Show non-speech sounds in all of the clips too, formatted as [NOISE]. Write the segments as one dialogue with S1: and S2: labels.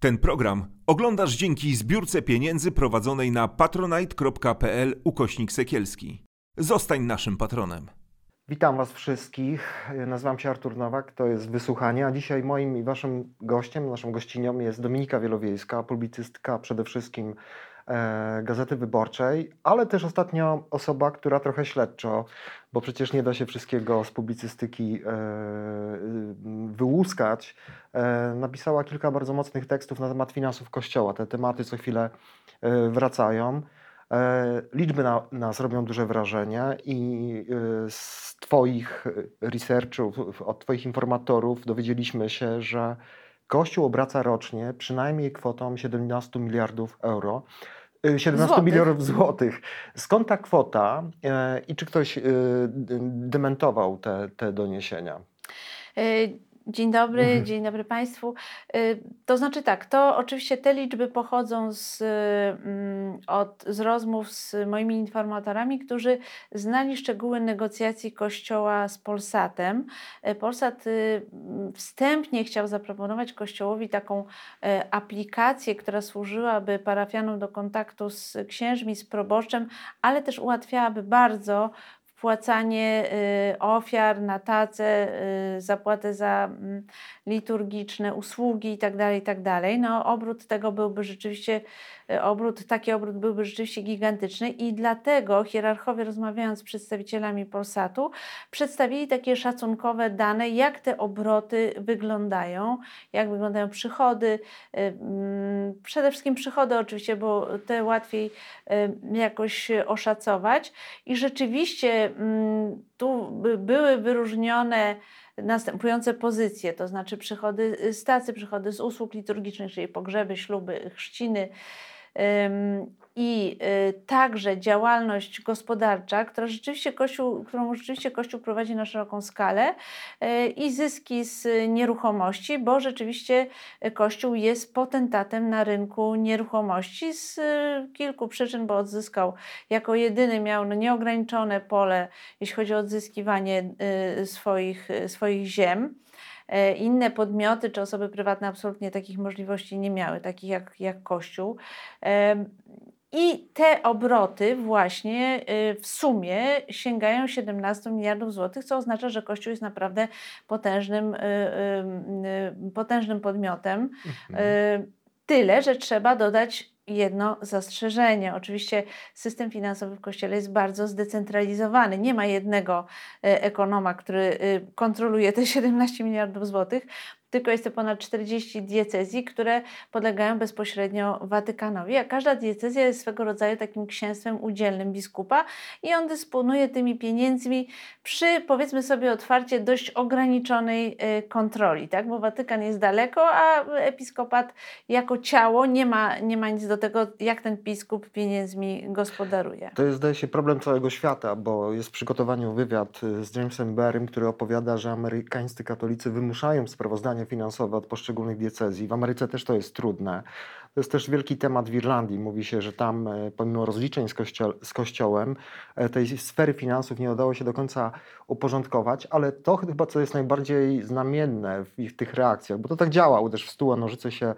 S1: Ten program oglądasz dzięki zbiórce pieniędzy prowadzonej na patronite.pl ukośnik sekielski. Zostań naszym patronem.
S2: Witam Was wszystkich. Nazywam się Artur Nowak, to jest Wysłuchanie, a dzisiaj moim i Waszym gościem, naszą gościnią jest Dominika Wielowiejska, publicystka przede wszystkim Gazety Wyborczej, ale też ostatnio osoba, która trochę śledczo, bo przecież nie da się wszystkiego z publicystyki e, wyłuskać, e, napisała kilka bardzo mocnych tekstów na temat finansów Kościoła. Te tematy co chwilę e, wracają. E, liczby na, nas robią duże wrażenie i e, z Twoich researchów, od Twoich informatorów dowiedzieliśmy się, że Kościół obraca rocznie przynajmniej kwotą 17 miliardów euro. 17
S3: Złotych.
S2: milionów złotych. Skąd ta kwota e, i czy ktoś e, dementował te, te doniesienia?
S3: Dzień dobry,
S2: Mhm.
S3: dzień dobry Państwu. Y, To znaczy tak, to oczywiście te liczby pochodzą z, mm, od, z rozmów z moimi informatorami, którzy znali szczegóły negocjacji Kościoła z Polsatem. Y, Polsat y, wstępnie chciał zaproponować Kościołowi taką aplikację, która służyłaby parafianom do kontaktu z księżmi, z proboszczem, ale też ułatwiałaby bardzo wpłacanie y, ofiar na tacę, y, zapłatę za mm, liturgiczne usługi itd., itd. No, obrót tego byłby rzeczywiście, obrót, taki obrót byłby rzeczywiście gigantyczny i dlatego hierarchowie rozmawiając z przedstawicielami Polsatu przedstawili takie szacunkowe dane, jak te obroty wyglądają, jak wyglądają przychody, y, mm, przede wszystkim przychody oczywiście, bo te łatwiej y, jakoś oszacować. I rzeczywiście mm, tu by- były wyróżnione następujące pozycje, to znaczy przychody z tacy, przychody z usług liturgicznych, czyli pogrzeby, śluby, chrzciny i y, także działalność gospodarcza, która rzeczywiście Kościół, którą rzeczywiście Kościół prowadzi na szeroką skalę y, i zyski z nieruchomości, bo rzeczywiście Kościół jest potentatem na rynku nieruchomości z y, kilku przyczyn, bo odzyskał jako jedyny miał nieograniczone pole, jeśli chodzi o odzyskiwanie swoich, swoich ziem. E, Inne podmioty czy osoby prywatne absolutnie takich możliwości nie miały, takich jak, jak Kościół. Em, I te obroty właśnie y, w sumie sięgają 17 miliardów złotych, co oznacza, że Kościół jest naprawdę potężnym, potężnym podmiotem. Y, Tyle, że trzeba dodać jedno zastrzeżenie. Oczywiście system finansowy w Kościele jest bardzo zdecentralizowany. Nie ma jednego e, ekonoma, który e, kontroluje te [LAUGHS] 17 miliardów złotych, tylko jest to ponad 40 diecezji, które podlegają bezpośrednio Watykanowi, a każda diecezja jest swego rodzaju takim księstwem udzielnym biskupa i on dysponuje tymi pieniędzmi przy, powiedzmy sobie otwarcie, dość ograniczonej e, kontroli, tak? bo Watykan jest daleko, a episkopat jako ciało nie ma, nie ma nic do tego, jak ten biskup pieniędzmi gospodaruje.
S2: To jest, zdaje się, problem całego świata, bo jest w przygotowaniu wywiad y, z Jamesem Barrym, który opowiada, że amerykańscy katolicy wymuszają sprawozdania finansowe od poszczególnych diecezji. W Ameryce też to jest trudne. To jest też wielki temat w Irlandii. Mówi się, że tam e, pomimo rozliczeń z, kościo z kościołem e, tej sfery finansów nie udało się do końca uporządkować, ale to chyba co jest najbardziej znamienne w ich tych reakcjach, bo to tak działa, uderz w stół, a nożyce się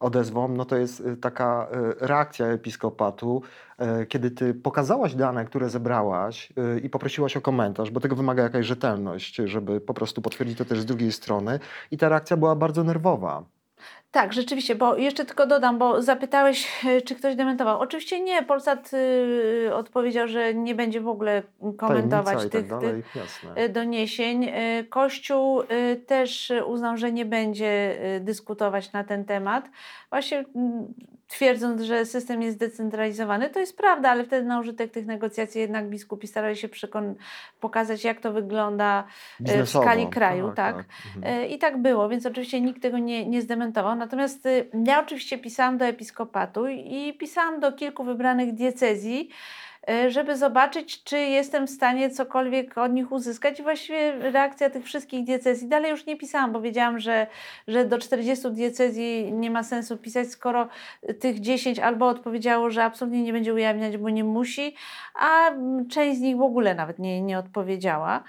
S2: odezwą, no to jest y, taka reakcja episkopatu, e, kiedy ty pokazałaś dane, które zebrałaś i poprosiłaś o komentarz, bo tego wymaga jakaś rzetelność, żeby po prostu potwierdzić to też z drugiej strony i ta reakcja była bardzo nerwowa.
S3: Tak, rzeczywiście, bo jeszcze tylko dodam, bo zapytałeś, e, czy ktoś dementował. Oczywiście nie, Polsat y, odpowiedział, że nie będzie w ogóle komentować
S2: Tajemnica
S3: tych,
S2: tak
S3: tych
S2: dalej,
S3: e, doniesień. E, Kościół e, też uznał, że nie będzie dyskutować na ten temat. Właśnie mm, twierdząc, że system jest zdecentralizowany, to jest prawda, ale wtedy na użytek tych negocjacji jednak biskupi starali się przekon- pokazać, jak to wygląda e, w skali kraju, tak.
S2: Mhm.
S3: E, I tak było, więc oczywiście nikt tego nie, nie zdementował. Natomiast y, ja oczywiście pisałam do episkopatu i pisałam do kilku wybranych diecezji e, żeby zobaczyć, czy jestem w stanie cokolwiek od nich uzyskać. I właściwie reakcja tych wszystkich diecezji, dalej już nie pisałam, bo wiedziałam, że, że do 40 diecezji nie ma sensu pisać, skoro tych 10 albo odpowiedziało, że absolutnie nie będzie ujawniać, bo nie musi, a część z nich w ogóle nawet nie, nie odpowiedziała.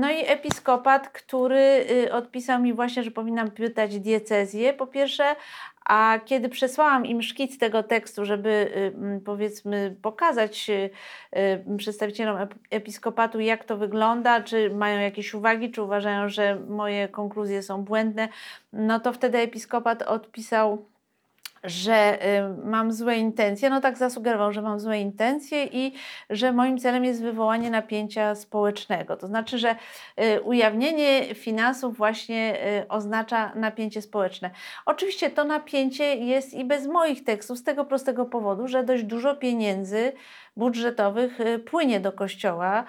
S3: No i episkopat, który y, odpisał mi właśnie, że powinnam pytać diecezję, po pierwsze, a kiedy przesłałam im szkic tego tekstu, żeby y, powiedzmy pokazać y, przedstawicielom episkopatu, jak to wygląda, czy mają jakieś uwagi, czy uważają, że moje konkluzje są błędne, no to wtedy episkopat odpisał że y, mam złe intencje, no tak zasugerował, że mam złe intencje i że moim celem jest wywołanie napięcia społecznego. To znaczy, że y, ujawnienie finansów właśnie y, oznacza napięcie społeczne. Oczywiście to napięcie jest i bez moich tekstów z tego prostego powodu, że dość dużo pieniędzy budżetowych płynie do kościoła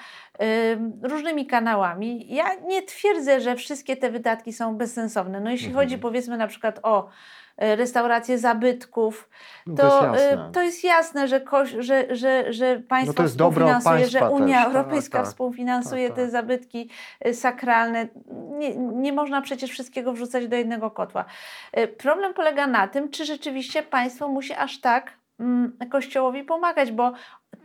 S3: różnymi kanałami. Ja nie twierdzę, że wszystkie te wydatki są bezsensowne. No jeśli mhm. chodzi powiedzmy na przykład o restauracje zabytków, to, to, jest, e, to jest jasne, że, koś, że, że, że państwo no współfinansuje, że Unia też, Europejska tak, współfinansuje tak, te tak. zabytki e, sakralne. Nie, nie można przecież wszystkiego wrzucać do jednego kotła. Problem polega na tym, czy rzeczywiście państwo musi aż tak mm, Kościołowi pomagać, bo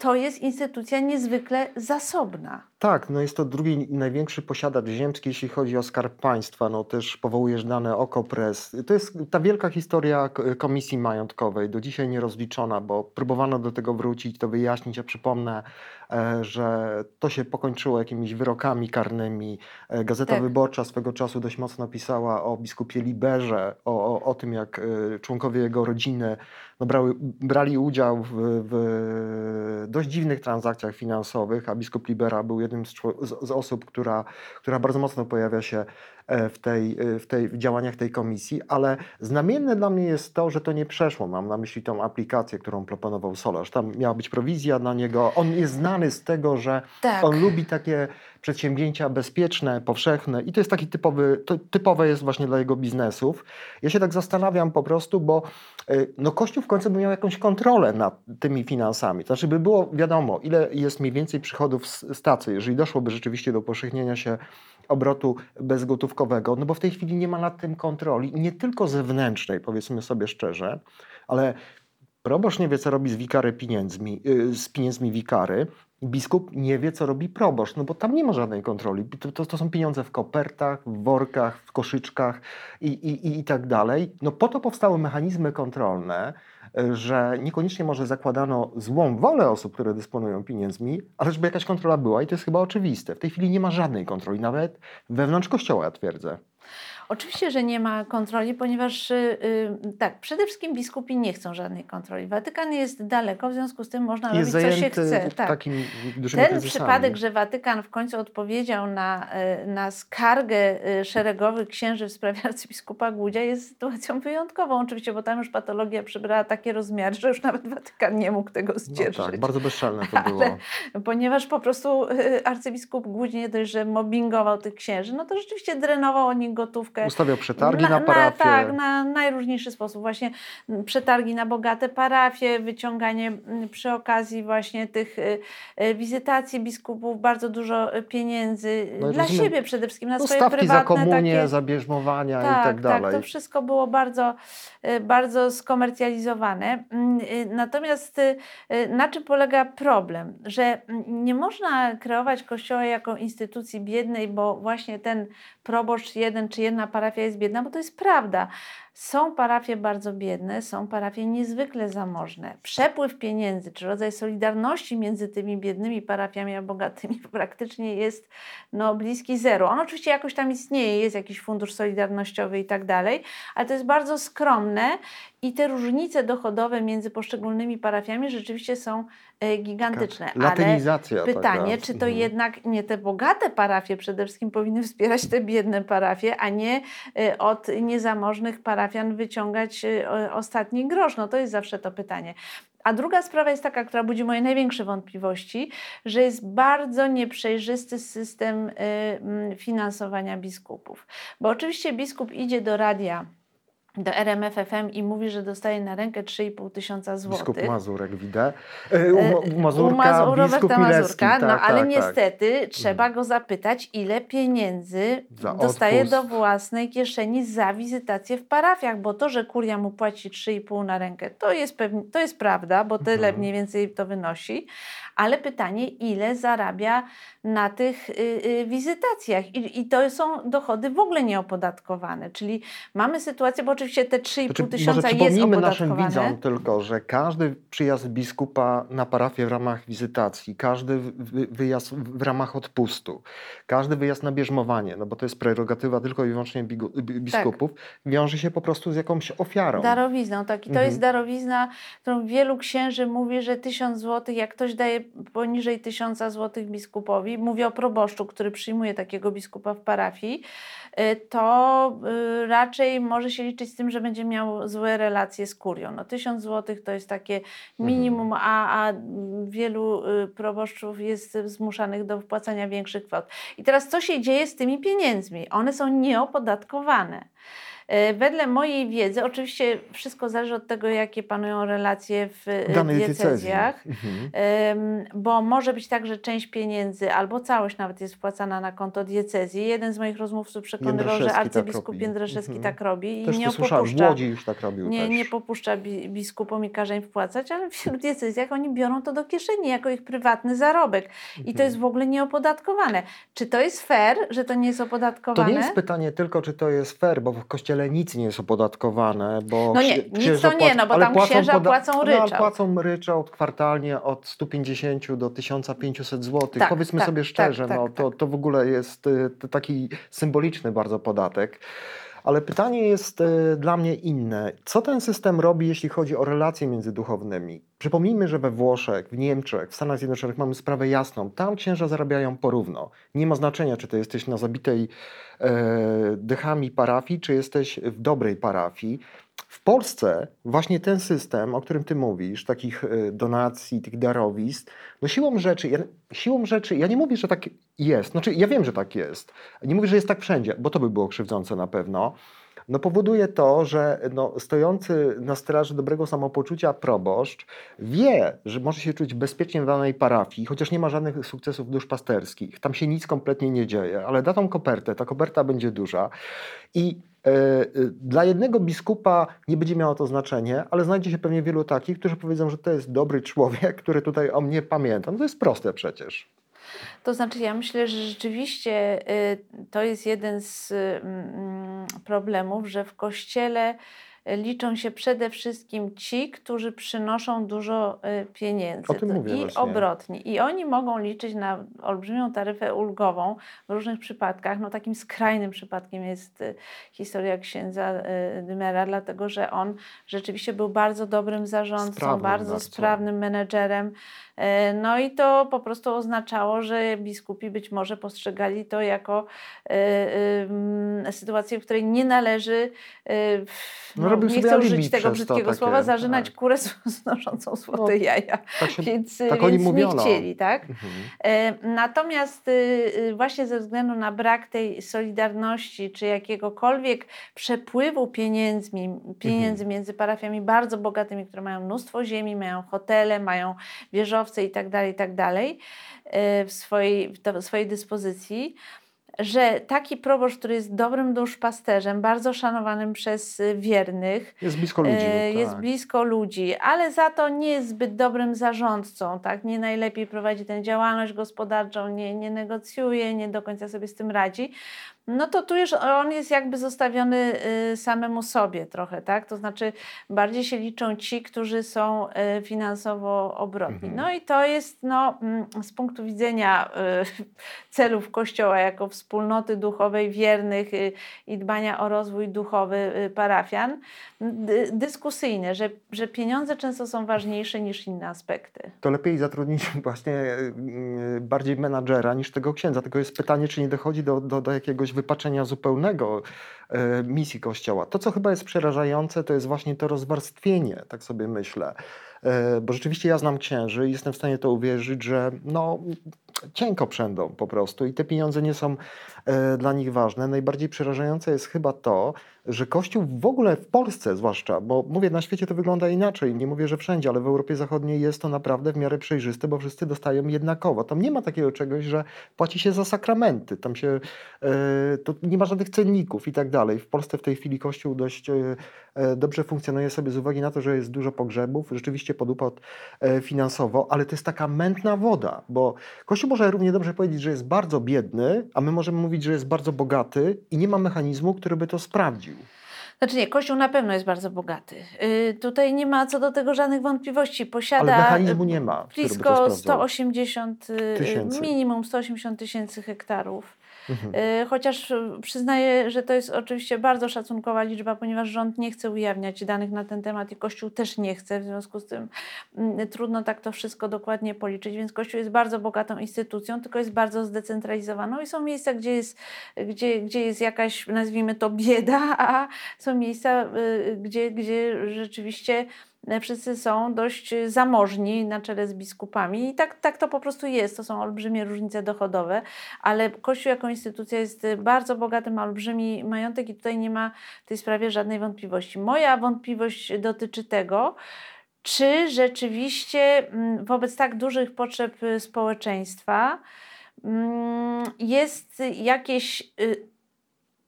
S3: to jest instytucja niezwykle zasobna.
S2: Tak, no jest to drugi największy posiadacz ziemski, jeśli chodzi o skarb państwa. No też powołujesz dane Okopres. To jest ta wielka historia komisji majątkowej, do dzisiaj nierozliczona, bo próbowano do tego wrócić, to wyjaśnić. Ja przypomnę, e, że to się pokończyło jakimiś wyrokami karnymi. E, Gazeta tak. Wyborcza swego czasu dość mocno pisała o biskupie Liberze, o, o, o tym, jak e, członkowie jego rodziny no, brały, brali udział w, w dość dziwnych transakcjach finansowych, a biskup Libera był jednym z, z, osób, która, która bardzo mocno pojawia się w, tej, e, w, tej, w działaniach tej komisji, ale znamienne dla mnie jest to, że to nie przeszło. Mam na myśli tą aplikację, którą proponował Solarz. Tam miała być prowizja na niego. On jest znany z tego, że tak. on lubi takie przedsięwzięcia bezpieczne, powszechne i to jest taki typowy, to typowe jest właśnie dla jego biznesów. Ja się tak zastanawiam po prostu, bo e, no Kościół w końcu by miał jakąś kontrolę nad tymi finansami. To znaczy by było wiadomo, ile jest mniej więcej przychodów z stacji, jeżeli doszłoby rzeczywiście do powszechnienia się obrotu bezgotówkowego, no bo w tej chwili nie ma nad tym kontroli, nie tylko zewnętrznej, powiedzmy sobie szczerze, ale proboszcz nie wie, co robi z wikary pieniędzmi, y, z pieniędzmi wikary, biskup nie wie, co robi proboszcz, no bo tam nie ma żadnej kontroli. To, to, to są pieniądze w kopertach, w workach, w koszyczkach i, i, i tak dalej. No po to powstały mechanizmy kontrolne, że niekoniecznie może zakładano złą wolę osób, które dysponują pieniędzmi, ale żeby jakaś kontrola była i to jest chyba oczywiste. W tej chwili nie ma żadnej kontroli, nawet wewnątrz kościoła, ja twierdzę.
S3: Oczywiście, że nie ma kontroli, ponieważ yy, tak, przede wszystkim biskupi nie chcą żadnej kontroli. Watykan jest daleko, w związku z tym można jest robić co się chce. Tak. Ten przypadek, że Watykan w końcu odpowiedział na, y, na skargę y, szeregowych księży w sprawie [LAUGHS] arcybiskupa Głudzia jest sytuacją wyjątkową oczywiście, bo tam już patologia przybrała takie rozmiary, że już nawet Watykan nie mógł tego zdzierżyć.
S2: No tak, bardzo bezczelne to [LAUGHS] było. Ale,
S3: ponieważ po prostu y, arcybiskup Głódź nie dość, że mobbingował tych księży, no to rzeczywiście drenował o nich gotówkę
S2: Ustawiał przetargi na, na parafie.
S3: Na, tak, na najróżniejszy sposób. Właśnie przetargi na bogate parafie, wyciąganie przy okazji właśnie tych y, y, wizytacji biskupów, bardzo dużo y, pieniędzy no dla siebie przede wszystkim, na no, swoje prywatne
S2: za komunię, takie... za bierzmowania tak, i tak dalej.
S3: Tak, to wszystko było bardzo, bardzo skomercjalizowane. Mm, natomiast na czym polega problem? Że nie można kreować kościoła jako instytucji biednej, bo właśnie ten proboszcz jeden czy jedna parafia jest biedna, bo to jest prawda. Są parafie bardzo biedne, są parafie niezwykle zamożne. Przepływ pieniędzy czy rodzaj solidarności między tymi biednymi parafiami a bogatymi [LAUGHS] praktycznie jest no, bliski zero. On oczywiście jakoś tam istnieje, jest jakiś fundusz solidarnościowy i tak dalej, ale to jest bardzo skromne i te różnice dochodowe między poszczególnymi parafiami rzeczywiście są e, gigantyczne.
S2: Latynizacja.
S3: Ale pytanie, taka. czy to mhm. jednak nie te bogate parafie przede wszystkim powinny wspierać te biedne parafie, a nie e, od niezamożnych parafian wyciągać e, ostatni grosz? No to jest zawsze to pytanie. A druga sprawa jest taka, która budzi moje największe wątpliwości, że jest bardzo nieprzejrzysty system finansowania biskupów. Bo oczywiście biskup idzie do radia do RMFFM i mówi, że dostaje na rękę 3,5 tysiąca złotych.
S2: Biskup Mazurek widzę. E, u, Mazurka,
S3: u Mazu, Roberta Mazurka,
S2: tak,
S3: no ale
S2: tak,
S3: niestety
S2: tak.
S3: trzeba go zapytać, ile pieniędzy
S2: Za
S3: dostaje do własnej kieszeni za wizytację w parafiach, bo to, że kuria mu płaci 3,5 na rękę, to jest, pewnie, to jest prawda, bo tyle
S2: Mhm.
S3: mniej więcej to wynosi, ale pytanie, ile zarabia na tych y, y, wizytacjach I, i to są dochody w ogóle nieopodatkowane, czyli mamy sytuację, bo oczywiście te 3,5
S2: Znaczy,
S3: tysiąca jest
S2: przypomnijmy naszym
S3: opodatkowane.
S2: widzom tylko, że każdy przyjazd biskupa na parafię w ramach wizytacji, każdy wy- wyjazd w ramach odpustu, każdy wyjazd na bierzmowanie, no bo to jest prerogatywa tylko i wyłącznie bi- biskupów, wiąże się po prostu z jakąś ofiarą.
S3: Darowizną, tak. I to
S2: Mhm.
S3: jest darowizna, którą wielu księży mówi, że tysiąc złotych, jak ktoś daje poniżej tysiąca złotych biskupowi, mówię o proboszczu, który przyjmuje takiego biskupa w parafii, y, to y, raczej może się liczyć z tym, że będzie miał złe relacje z kurią. No tysiąc złotych to jest takie minimum, a, a wielu y, proboszczów jest zmuszanych do wpłacania większych kwot. I teraz co się dzieje z tymi pieniędzmi? One są nieopodatkowane. E, Wedle mojej wiedzy, oczywiście wszystko zależy od tego, jakie panują relacje w e, diecezjach,
S2: Mhm.
S3: Bo może być tak, że część pieniędzy albo całość nawet jest wpłacana na konto diecezji. Jeden z moich rozmówców przekonywał, że
S2: tak
S3: arcybiskup
S2: robi.
S3: Jędraszewski
S2: Mhm.
S3: tak robi i
S2: Też
S3: nie
S2: to w
S3: popuszcza.
S2: Łodzi już tak robił
S3: Nie,
S2: też.
S3: nie popuszcza bi- biskupom i każe im wpłacać, ale w diecezjach oni biorą to do kieszeni jako ich prywatny zarobek. I
S2: Mhm.
S3: to jest w ogóle nieopodatkowane. Czy to jest fair, że to nie jest
S2: To
S3: opodatkowane?
S2: nie jest pytanie tylko, czy to jest fair, bo w kościele nic nie jest opodatkowane. Bo
S3: No nie, nic to nie, no bo tam księża płacą
S2: No,
S3: ryczałt.
S2: płacą ryczałt kwartalnie od 150 do 1500 zł.
S3: Tak,
S2: Powiedzmy
S3: tak,
S2: sobie
S3: tak,
S2: szczerze,
S3: tak,
S2: no, to, to w ogóle jest y, taki symboliczny bardzo podatek. Ale pytanie jest y, dla mnie inne. Co ten system robi, jeśli chodzi o relacje międzyduchownymi? Przypomnijmy, że we Włoszech, w Niemczech, w Stanach Zjednoczonych mamy sprawę jasną. Tam księża zarabiają porówno. Nie ma znaczenia, czy to jesteś na zabitej e, dechami parafii, czy jesteś w dobrej parafii. W Polsce właśnie ten system, o którym ty mówisz, takich e, donacji, tych darowizn, no siłą rzeczy, ja, siłą rzeczy, ja nie mówię, że tak jest, znaczy ja wiem, że tak jest, nie mówię, że jest tak wszędzie, bo to by było krzywdzące na pewno, no powoduje to, że no, stojący na straży dobrego samopoczucia proboszcz wie, że może się czuć bezpiecznie w danej parafii, chociaż nie ma żadnych sukcesów duszpasterskich. Tam się nic kompletnie nie dzieje, ale da tą kopertę, ta koperta będzie duża. I dla jednego biskupa nie będzie miało to znaczenie, ale znajdzie się pewnie wielu takich, którzy powiedzą, że to jest dobry człowiek, który tutaj o mnie pamięta. No to jest proste przecież.
S3: To znaczy, ja myślę, że rzeczywiście y, to jest jeden z y, mm, problemów, że w kościele liczą się przede wszystkim ci, którzy przynoszą dużo y, pieniędzy.
S2: O tym mówię
S3: I
S2: właśnie.
S3: obrotni. I oni mogą liczyć na olbrzymią taryfę ulgową w różnych przypadkach. No, takim skrajnym przypadkiem jest y, historia księdza y, Dymera, dlatego że on rzeczywiście był bardzo dobrym zarządcą,
S2: Sprawnym
S3: bardzo
S2: bardzo.
S3: sprawnym menedżerem. E, No i to po prostu oznaczało, że biskupi być może postrzegali to jako e, sytuację, w której nie należy, e,
S2: No,
S3: no, nie chcę użyć tego brzydkiego
S2: takie,
S3: słowa, zarzynać
S2: tak.
S3: kurę [LAUGHS] znoszącą złote
S2: No,
S3: jaja.
S2: Tak, się,
S3: Więc,
S2: tak
S3: więc nie chcieli, tak?
S2: Mhm.
S3: Natomiast y, y, właśnie ze względu na brak tej solidarności czy jakiegokolwiek przepływu pieniędzmi, pieniędzy między parafiami bardzo bogatymi, które mają mnóstwo ziemi, mają hotele, mają wieżowce itd., itd. e, w swojej, w to- w swojej dyspozycji, że taki proboszcz, który jest dobrym duszpasterzem, bardzo szanowanym przez y, wiernych,
S2: Jest blisko ludzi.
S3: E, jest
S2: tak.
S3: blisko ludzi, ale za to nie jest zbyt dobrym zarządcą, tak? Nie najlepiej prowadzi tę działalność gospodarczą, nie, nie negocjuje, nie do końca sobie z tym radzi. No to tu już on jest jakby zostawiony y, samemu sobie trochę, tak? To znaczy bardziej się liczą ci, którzy są y, finansowo obrotni.
S2: Mhm.
S3: No i to jest no, mm, z punktu widzenia y, [LAUGHS] celów Kościoła jako wspólnoty duchowej wiernych i dbania o rozwój duchowy parafian, dy, dyskusyjne, że, że pieniądze często są ważniejsze niż inne aspekty.
S2: To lepiej zatrudnić właśnie bardziej menadżera niż tego księdza. Tylko jest pytanie, czy nie dochodzi do, do, do jakiegoś wypaczenia zupełnego e, misji Kościoła. To, co chyba jest przerażające, to jest właśnie to rozwarstwienie, tak sobie myślę. E, Bo rzeczywiście ja znam księży i jestem w stanie to uwierzyć, że no, cienko przędą po prostu i te pieniądze nie są e, dla nich ważne. Najbardziej przerażające jest chyba to, że Kościół w ogóle w Polsce zwłaszcza, bo mówię, na świecie to wygląda inaczej, nie mówię, że wszędzie, ale w Europie Zachodniej jest to naprawdę w miarę przejrzyste, bo wszyscy dostają jednakowo. Tam nie ma takiego czegoś, że płaci się za sakramenty, tam się, e, to nie ma żadnych cenników i tak dalej. W Polsce w tej chwili Kościół dość e, dobrze funkcjonuje sobie z uwagi na to, że jest dużo pogrzebów, rzeczywiście podupadł finansowo, ale to jest taka mętna woda, bo Kościół może równie dobrze powiedzieć, że jest bardzo biedny, a my możemy mówić, że jest bardzo bogaty i nie ma mechanizmu, który by to sprawdził.
S3: Znaczy nie, Kościół na pewno jest bardzo bogaty. Yy, tutaj nie ma co do tego żadnych wątpliwości. Posiada
S2: Ale mechanizmu nie ma.
S3: Blisko 180 y, tysięcy. minimum 180 tysięcy hektarów. Mhm. Y, chociaż y, przyznaję, że to jest oczywiście bardzo szacunkowa liczba, ponieważ rząd nie chce ujawniać danych na ten temat i Kościół też nie chce, w związku z tym mm, trudno tak to wszystko dokładnie policzyć, więc Kościół jest bardzo bogatą instytucją, tylko jest bardzo zdecentralizowaną i są miejsca, gdzie jest, gdzie, gdzie jest jakaś, nazwijmy to bieda, [LAUGHS] a są miejsca, y, gdzie, gdzie rzeczywiście wszyscy są dość zamożni na czele z biskupami i tak, tak to po prostu jest. To są olbrzymie różnice dochodowe, ale Kościół jako instytucja jest bardzo bogaty, ma olbrzymi majątek i tutaj nie ma w tej sprawie żadnej wątpliwości. Moja wątpliwość dotyczy tego, czy rzeczywiście mm, wobec tak dużych potrzeb społeczeństwa mm, jest jakieś y,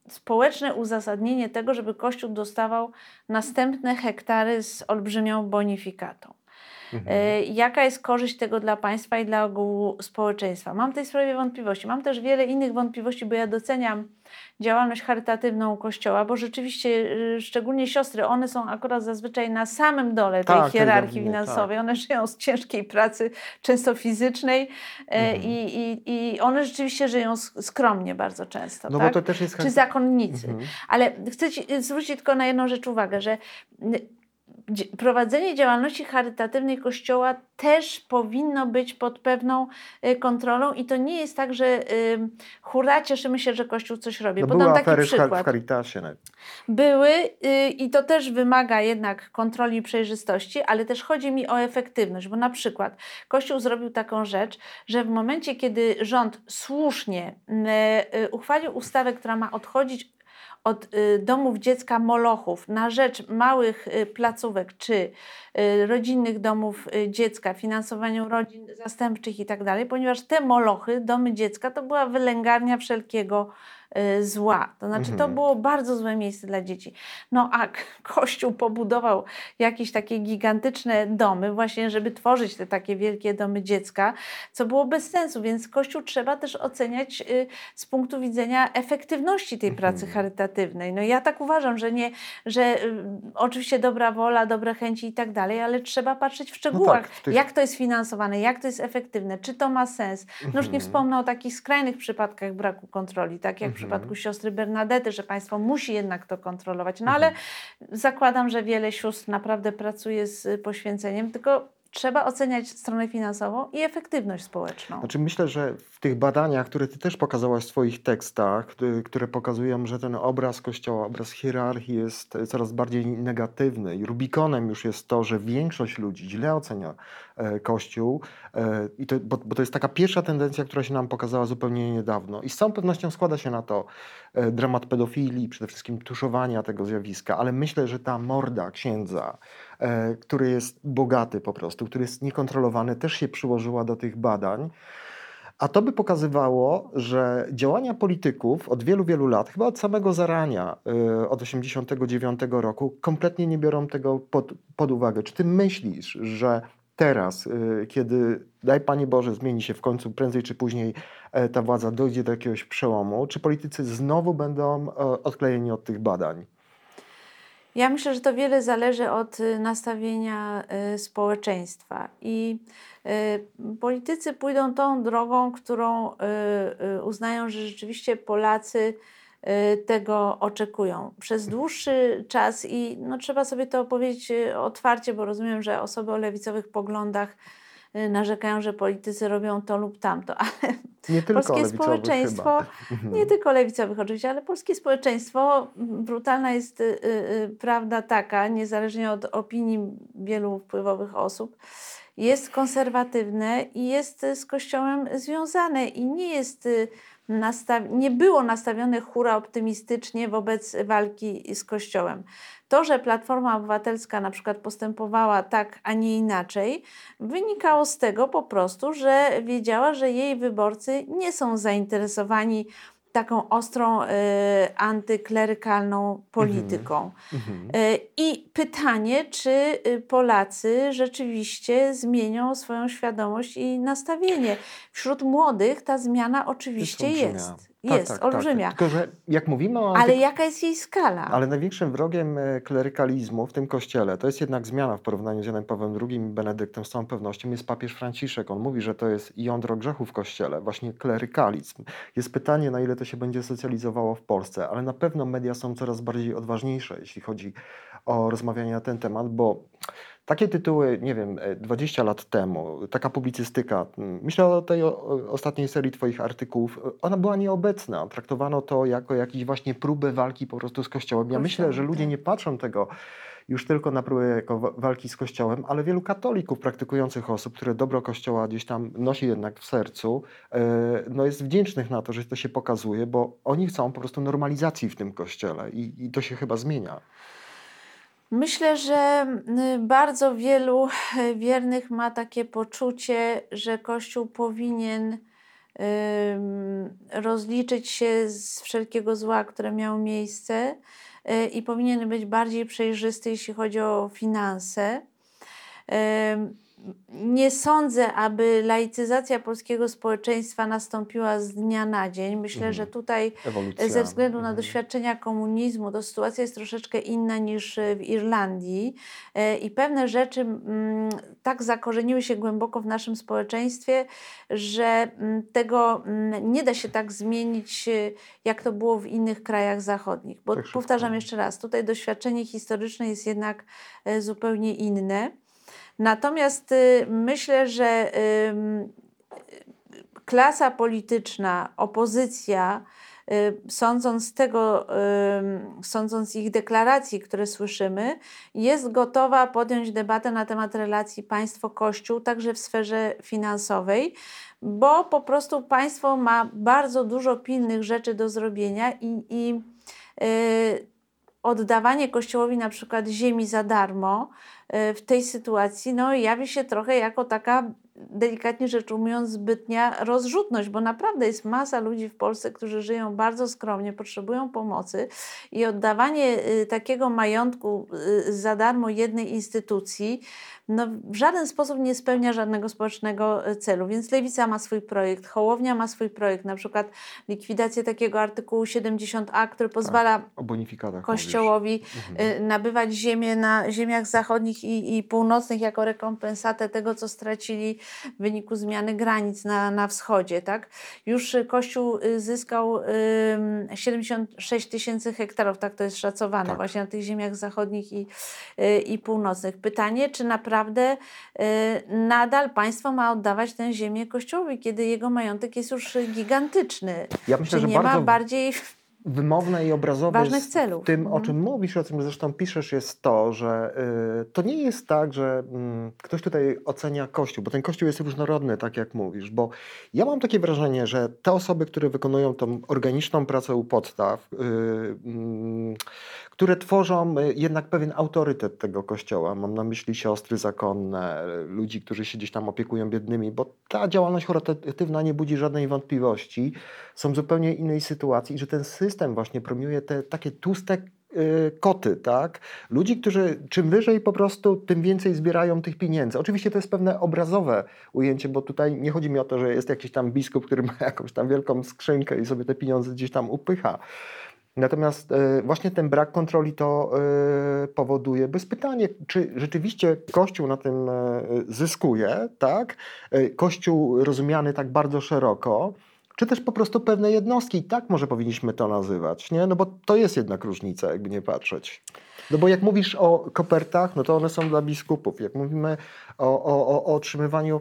S3: społeczne uzasadnienie tego, żeby Kościół dostawał następne hektary z olbrzymią bonifikatą. Mhm. E, jaka jest korzyść tego dla państwa i dla ogółu społeczeństwa? Mam w tej sprawie wątpliwości. Mam też wiele innych wątpliwości, bo ja doceniam działalność charytatywną Kościoła, bo rzeczywiście, y, szczególnie siostry, one są akurat zazwyczaj na samym dole tej tak, hierarchii finansowej. Tak. One żyją z ciężkiej pracy, często fizycznej e, mhm. i, i, i one rzeczywiście żyją skromnie bardzo często. No tak? bo to też jest... Czy zakonnicy. Mhm. Ale chcę ci zwrócić tylko na jedną rzecz uwagę, że prowadzenie działalności charytatywnej Kościoła też powinno być pod pewną y, kontrolą i to nie jest tak, że y, hurra, cieszymy się, że Kościół coś robi.
S2: No Podam taki przykład. w Caritasie.
S3: Były y, i to też wymaga jednak kontroli i przejrzystości, ale też chodzi mi o efektywność, bo na przykład Kościół zrobił taką rzecz, że w momencie, kiedy rząd słusznie y, uchwalił ustawę, która ma odchodzić od y, domów dziecka molochów na rzecz małych y, placówek czy y, rodzinnych domów dziecka, finansowaniu rodzin zastępczych i tak ponieważ te molochy, domy dziecka, to była wylęgarnia wszelkiego zła. To znaczy, mhm. to było bardzo złe miejsce dla dzieci. No a Kościół pobudował jakieś takie gigantyczne domy, właśnie, żeby tworzyć te takie wielkie domy dziecka, co było bez sensu, więc Kościół trzeba też oceniać y, z punktu widzenia efektywności tej pracy mhm. charytatywnej. No ja tak uważam, że nie, że y, oczywiście dobra wola, dobre chęci i tak dalej, ale trzeba patrzeć w szczegółach, no tak, tych... jak to jest finansowane, jak to jest efektywne, czy to ma sens. No już nie mhm. wspomnę o takich skrajnych przypadkach braku kontroli, tak jak przypadku mhm. siostry Bernadety, że państwo musi jednak to kontrolować. No ale mhm. zakładam, że wiele sióstr naprawdę pracuje z poświęceniem, tylko trzeba oceniać stronę finansową i efektywność społeczną.
S2: Znaczy myślę, że w tych badaniach, które ty też pokazałaś w swoich tekstach, które pokazują, że ten obraz Kościoła, obraz hierarchii jest coraz bardziej negatywny i Rubikonem już jest to, że większość ludzi źle ocenia Kościół, e, i to, bo, bo to jest taka pierwsza tendencja, która się nam pokazała zupełnie niedawno. I z całą pewnością składa się na to e, dramat pedofilii, przede wszystkim tuszowania tego zjawiska, ale myślę, że ta morda księdza, E, który jest bogaty po prostu, który jest niekontrolowany, też się przyłożyła do tych badań. A to by pokazywało, że działania polityków od wielu, wielu lat, chyba od samego zarania, e, od 1989 roku, kompletnie nie biorą tego pod, pod uwagę. Czy ty myślisz, że teraz, e, kiedy, daj Panie Boże, zmieni się w końcu, prędzej czy później ta władza dojdzie do jakiegoś przełomu, czy politycy znowu będą odklejeni od tych badań?
S3: Ja myślę, że to wiele zależy od y, nastawienia y, społeczeństwa i y, politycy pójdą tą drogą, którą uznają, że rzeczywiście Polacy tego oczekują. Przez dłuższy czas i no, trzeba sobie to powiedzieć otwarcie, bo rozumiem, że osoby o lewicowych poglądach Y, narzekają, że politycy robią to lub tamto, [LAUGHS] ale nie polskie społeczeństwo, chyba. nie tylko lewicowych oczywiście, ale polskie społeczeństwo, brutalna jest y, y, prawda taka, niezależnie od opinii wielu wpływowych osób, jest konserwatywne i jest z Kościołem związane i nie jest nie było nastawione hura optymistycznie wobec walki z Kościołem. To, że Platforma Obywatelska na przykład postępowała tak, a nie inaczej, wynikało z tego po prostu, że wiedziała, że jej wyborcy nie są zainteresowani taką ostrą y, antyklerykalną polityką. Mhm. Y, I pytanie, czy y, Polacy rzeczywiście zmienią swoją świadomość i nastawienie. Wśród młodych ta zmiana oczywiście jest jest tak, tak, tak, olbrzymia.
S2: Tak. Tylko, że jak mówimy o...
S3: Ale jaka jest jej skala?
S2: Ale największym wrogiem e, klerykalizmu w tym kościele, to jest jednak zmiana w porównaniu z Janem Pawłem II i Benedyktem z całą pewnością, jest papież Franciszek. On mówi, że to jest jądro grzechu w kościele, właśnie klerykalizm. Jest pytanie, na ile to się będzie socjalizowało w Polsce, ale na pewno media są coraz bardziej odważniejsze, jeśli chodzi o rozmawianie na ten temat, bo takie tytuły, nie wiem, 20 e, lat temu, taka publicystyka, myślę o tej ostatniej serii Twoich artykułów, ona była nieobecna. Traktowano to jako jakieś właśnie próbę walki po prostu z Kościołem. Ja myślę, że ludzie tak. nie patrzą tego już tylko na próbę jako walki z Kościołem, ale wielu katolików, praktykujących osób, które dobro Kościoła gdzieś tam nosi jednak w sercu, e, no jest wdzięcznych na to, że to się pokazuje, bo oni chcą po prostu normalizacji w tym Kościele i, i to się chyba zmienia.
S3: Myślę, że bardzo wielu e, wiernych ma takie poczucie, że Kościół powinien rozliczyć się z wszelkiego zła, które miało miejsce e, i powinien być bardziej przejrzysty, jeśli chodzi o finanse nie sądzę, aby laicyzacja polskiego społeczeństwa nastąpiła z dnia na dzień. Myślę, mhm. że tutaj Ewolucja. ze względu na mhm. doświadczenia komunizmu to sytuacja jest troszeczkę inna niż w Irlandii e, i pewne rzeczy mm, tak zakorzeniły się głęboko w naszym społeczeństwie, że mm, tego mm, nie da się tak zmienić, e, jak to było w innych krajach zachodnich. Bo tak powtarzam jeszcze raz, tutaj doświadczenie historyczne jest jednak e, zupełnie inne. Natomiast y, myślę, że klasa polityczna, opozycja, y, sądząc z tego, sądząc ich deklaracji, które słyszymy, jest gotowa podjąć debatę na temat relacji państwo-kościół, także w sferze finansowej, bo po prostu państwo ma bardzo dużo pilnych rzeczy do zrobienia i, i y, oddawanie Kościołowi na przykład ziemi za darmo e, w tej sytuacji no, jawi się trochę jako taka delikatnie rzecz ujmując, zbytnia rozrzutność, bo naprawdę jest masa ludzi w Polsce, którzy żyją bardzo skromnie, potrzebują pomocy i oddawanie y, takiego majątku y, za darmo jednej instytucji no, w żaden sposób nie spełnia żadnego społecznego y, celu. Więc Lewica ma swój projekt, Hołownia ma swój projekt, na przykład likwidację takiego artykułu 70a, który tak, pozwala tak, Kościołowi mhm. nabywać ziemię na ziemiach zachodnich i, i północnych jako rekompensatę tego, co stracili w wyniku zmiany granic na, na wschodzie. Tak? Już Kościół y, zyskał 76 tysięcy hektarów, tak to jest szacowane, tak. właśnie na tych ziemiach zachodnich i, i północnych. Pytanie, czy naprawdę y, nadal państwo ma oddawać tę ziemię Kościołowi, kiedy jego majątek jest już gigantyczny? Ja myślę, czy nie ma bardziej
S2: wymowne i obrazowe
S3: Ważnych celów.
S2: tym, o mhm. czym mówisz, o czym zresztą piszesz, jest to, że y, to nie jest tak, że y, ktoś tutaj ocenia Kościół, bo ten Kościół jest różnorodny, tak jak mówisz, bo ja mam takie wrażenie, że te osoby, które wykonują tą organiczną pracę u podstaw, y, mm, które tworzą y, jednak pewien autorytet tego kościoła. Mam na myśli siostry zakonne, ludzi, którzy się gdzieś tam opiekują biednymi, bo ta działalność charytatywna nie budzi żadnej wątpliwości. Są w zupełnie innej sytuacji i że ten system właśnie promiuje te takie tłuste y, koty, tak? Ludzi, którzy czym wyżej po prostu, tym więcej zbierają tych pieniędzy. Oczywiście to jest pewne obrazowe ujęcie, bo tutaj nie chodzi mi o to, że jest jakiś tam biskup, który ma [LAUGHS] jakąś tam wielką skrzynkę i sobie te pieniądze gdzieś tam upycha. Natomiast e, właśnie ten brak kontroli to e, powoduje, bez pytanie, czy rzeczywiście Kościół na tym e, zyskuje, tak? Kościół rozumiany tak bardzo szeroko, czy też po prostu pewne jednostki, i tak może powinniśmy to nazywać, nie? No bo to jest jednak różnica, jakby nie patrzeć. No bo jak mówisz o kopertach, no to one są dla biskupów. Jak mówimy o, o, o otrzymywaniu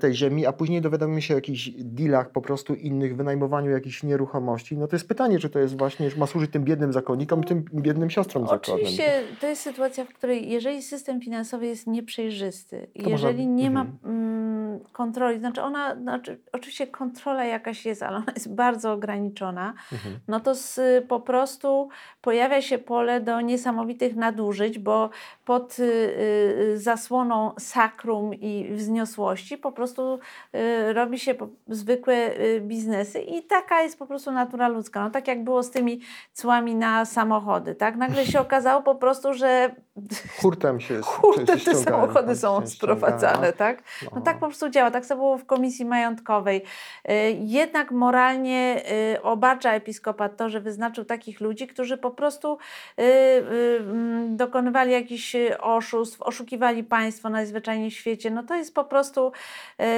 S2: tej ziemi, a później dowiadujemy się o jakichś dealach po prostu innych, wynajmowaniu jakichś nieruchomości, no to jest pytanie, czy to jest właśnie, ma służyć tym biednym zakonnikom i tym biednym siostrom zakonnym.
S3: Oczywiście to jest sytuacja, w której jeżeli system finansowy jest nieprzejrzysty, to jeżeli można... nie mhm. ma mm, kontroli, znaczy ona, znaczy, oczywiście kontrola jakaś jest, ale ona jest bardzo ograniczona, mhm. no to z, po prostu pojawia się pole do niesamowitych nadużyć, bo pod y, y, zasłoną sakrum i wzniosłości po prostu y, robi się zwykłe y, biznesy i taka jest po prostu natura ludzka. No tak jak było z tymi cłami na samochody, tak? Nagle się okazało po prostu, że
S2: hurtem się [LAUGHS]
S3: hurtem te samochody są sprowadzane, tak? No. no tak po prostu działa. Tak samo było w komisji majątkowej. Y, jednak moralnie obarcza episkopat to, że wyznaczył takich ludzi, którzy po prostu mm, dokonywali jakichś oszustw, oszukiwali państwo najzwyczajniej w świecie. No to jest po prostu,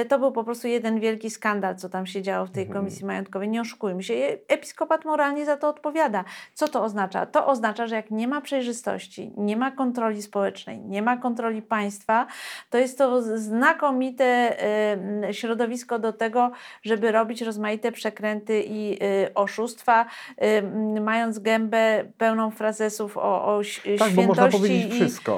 S3: to był po prostu jeden wielki skandal, co tam się działo w tej mhm. komisji majątkowej. Nie oszukujmy się. Episkopat moralnie za to odpowiada. Co to oznacza? To oznacza, że jak nie ma przejrzystości, nie ma kontroli społecznej, nie ma kontroli państwa, to jest to znakomite środowisko do tego, żeby robić rozmaite przekręty i y, oszustwa, mając gębę pełną frazesów o, o tak, świętości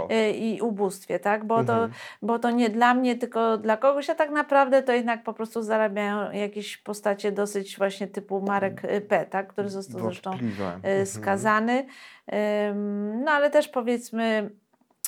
S3: i, i, ubóstwie, tak? Bo, mhm. to, bo to nie dla mnie, tylko dla kogoś, a tak naprawdę to jednak po prostu zarabiają jakieś postacie dosyć właśnie typu Marek P., tak? który został zresztą y, mhm. skazany. No ale też powiedzmy,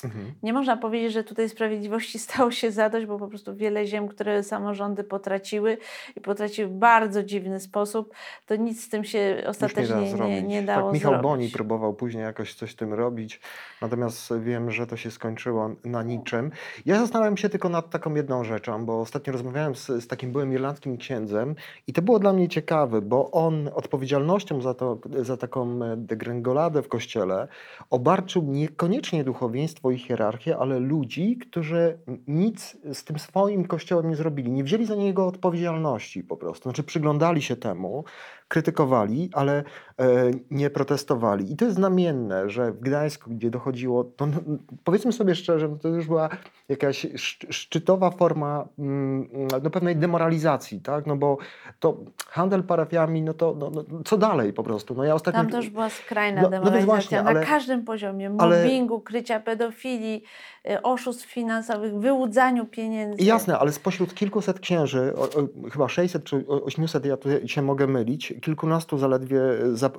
S3: Mhm. Nie można powiedzieć, że tutaj sprawiedliwości [LAUGHS] stało się zadość, bo po prostu wiele ziem, które samorządy potraciły i potraciły w bardzo dziwny sposób, to nic z tym się ostatecznie nie, da nie, nie, dało
S2: tak, Michał
S3: zrobić.
S2: Boni próbował później jakoś coś z tym robić, natomiast wiem, że to się skończyło na niczym. Ja zastanawiam się tylko nad taką jedną rzeczą, bo ostatnio rozmawiałem z, z takim byłym irlandzkim księdzem i to było dla mnie ciekawe, bo on odpowiedzialnością za, to, za taką degrengoladę w kościele obarczył niekoniecznie duchowieństwo i hierarchię, ale ludzi, którzy nic z tym swoim kościołem nie zrobili. Nie wzięli za niego odpowiedzialności po prostu. Znaczy przyglądali się temu, krytykowali, ale e, nie protestowali. I to jest znamienne, że w Gdańsku, gdzie dochodziło, to, no, powiedzmy sobie szczerze, to już była jakaś szczytowa forma mm, no, pewnej demoralizacji, tak? No bo to handel parafiami, no to no, no, co dalej po prostu? No
S3: ja ostatnio... Tam też była skrajna no, no demoralizacja właśnie, na ale, każdym poziomie, mobbingu, ale... krycia pedofilii, y, oszustw finansowych, wyłudzaniu pieniędzy.
S2: Jasne, ale spośród kilkuset księży, o, o, chyba 600 czy 800, ja tu się mogę mylić, kilkunastu zaledwie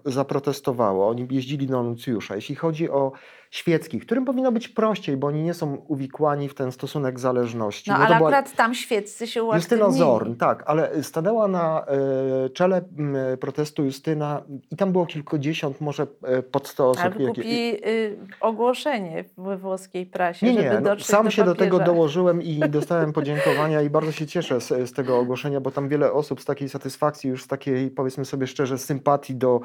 S2: zaprotestowało. Oni jeździli do nuncjusza. Jeśli chodzi o świeckich, którym powinno być prościej, bo oni nie są uwikłani w ten stosunek zależności.
S3: No, no ale była... akurat tam świeccy się uaktywnili.
S2: Justyna Zorn, tak, ale stanęła na e, czele protestu Justyna i tam było kilkudziesiąt, może e, pod sto osób.
S3: Ale kupili y, ogłoszenie we włoskiej prasie,
S2: nie,
S3: nie,
S2: no, sam do się do tego dołożyłem i [LAUGHS] dostałem podziękowania i bardzo się cieszę z, z tego ogłoszenia, bo tam wiele osób z takiej satysfakcji, już z takiej powiedzmy sobie szczerze sympatii do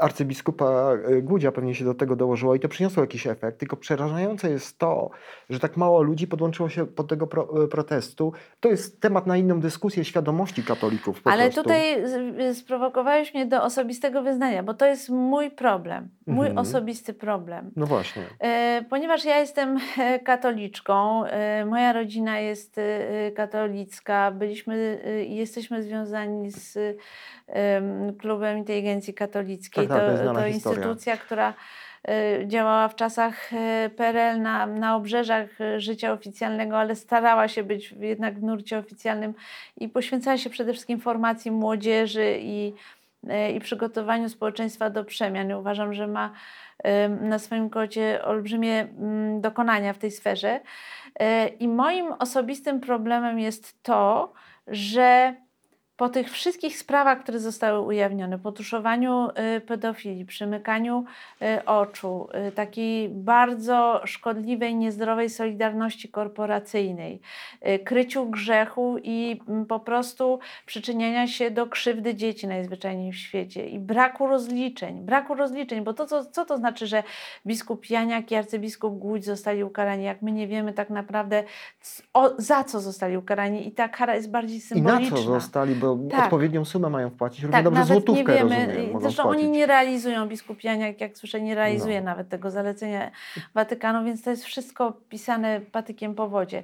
S2: arcybiskupa e, Gudzia pewnie się do tego dołożyło i to przyniosło jakiś efekt, tylko przerażające jest to, że tak mało ludzi podłączyło się pod tego pro, e, protestu. To jest temat na inną dyskusję świadomości katolików
S3: Ale
S2: prostu.
S3: tutaj sprowokowałeś mnie do osobistego wyznania, bo to jest mój problem, mój mhm. osobisty problem.
S2: No właśnie.
S3: E, ponieważ ja jestem katoliczką, moja rodzina jest katolicka, byliśmy i jesteśmy związani z Klubem Inteligencji Katolickiej.
S2: Tak, tak, to,
S3: to instytucja, która e, działała w czasach e, PRL na, na obrzeżach e, życia oficjalnego, ale starała się być jednak w nurcie oficjalnym i poświęcała się przede wszystkim formacji młodzieży i, i przygotowaniu społeczeństwa do przemian. I uważam, że ma na swoim kocie olbrzymie mm, dokonania w tej sferze. I moim osobistym problemem jest to, że po tych wszystkich sprawach, które zostały ujawnione, po tuszowaniu y, pedofilii, przymykaniu y, oczu, y, takiej bardzo szkodliwej, niezdrowej solidarności korporacyjnej, kryciu grzechu i mm, po prostu przyczyniania się do krzywdy dzieci najzwyczajniej w świecie i braku rozliczeń, braku rozliczeń, bo to co, co to znaczy, że biskup Janiak i arcybiskup Głódź zostali ukarani, jak my nie wiemy tak naprawdę o, za co zostali ukarani i ta kara jest bardziej symboliczna.
S2: I na co zostali, bo to
S3: Tak.
S2: odpowiednią sumę mają wpłacić. Równie
S3: Tak,
S2: dobrze
S3: nawet
S2: złotówkę,
S3: nie wiemy.
S2: rozumiem,
S3: Zresztą
S2: wpłacić.
S3: oni nie realizują, biskupianie, jak, jak słyszę, nie realizuje
S2: No.
S3: nawet tego zalecenia Watykanu, więc to jest wszystko pisane patykiem po wodzie.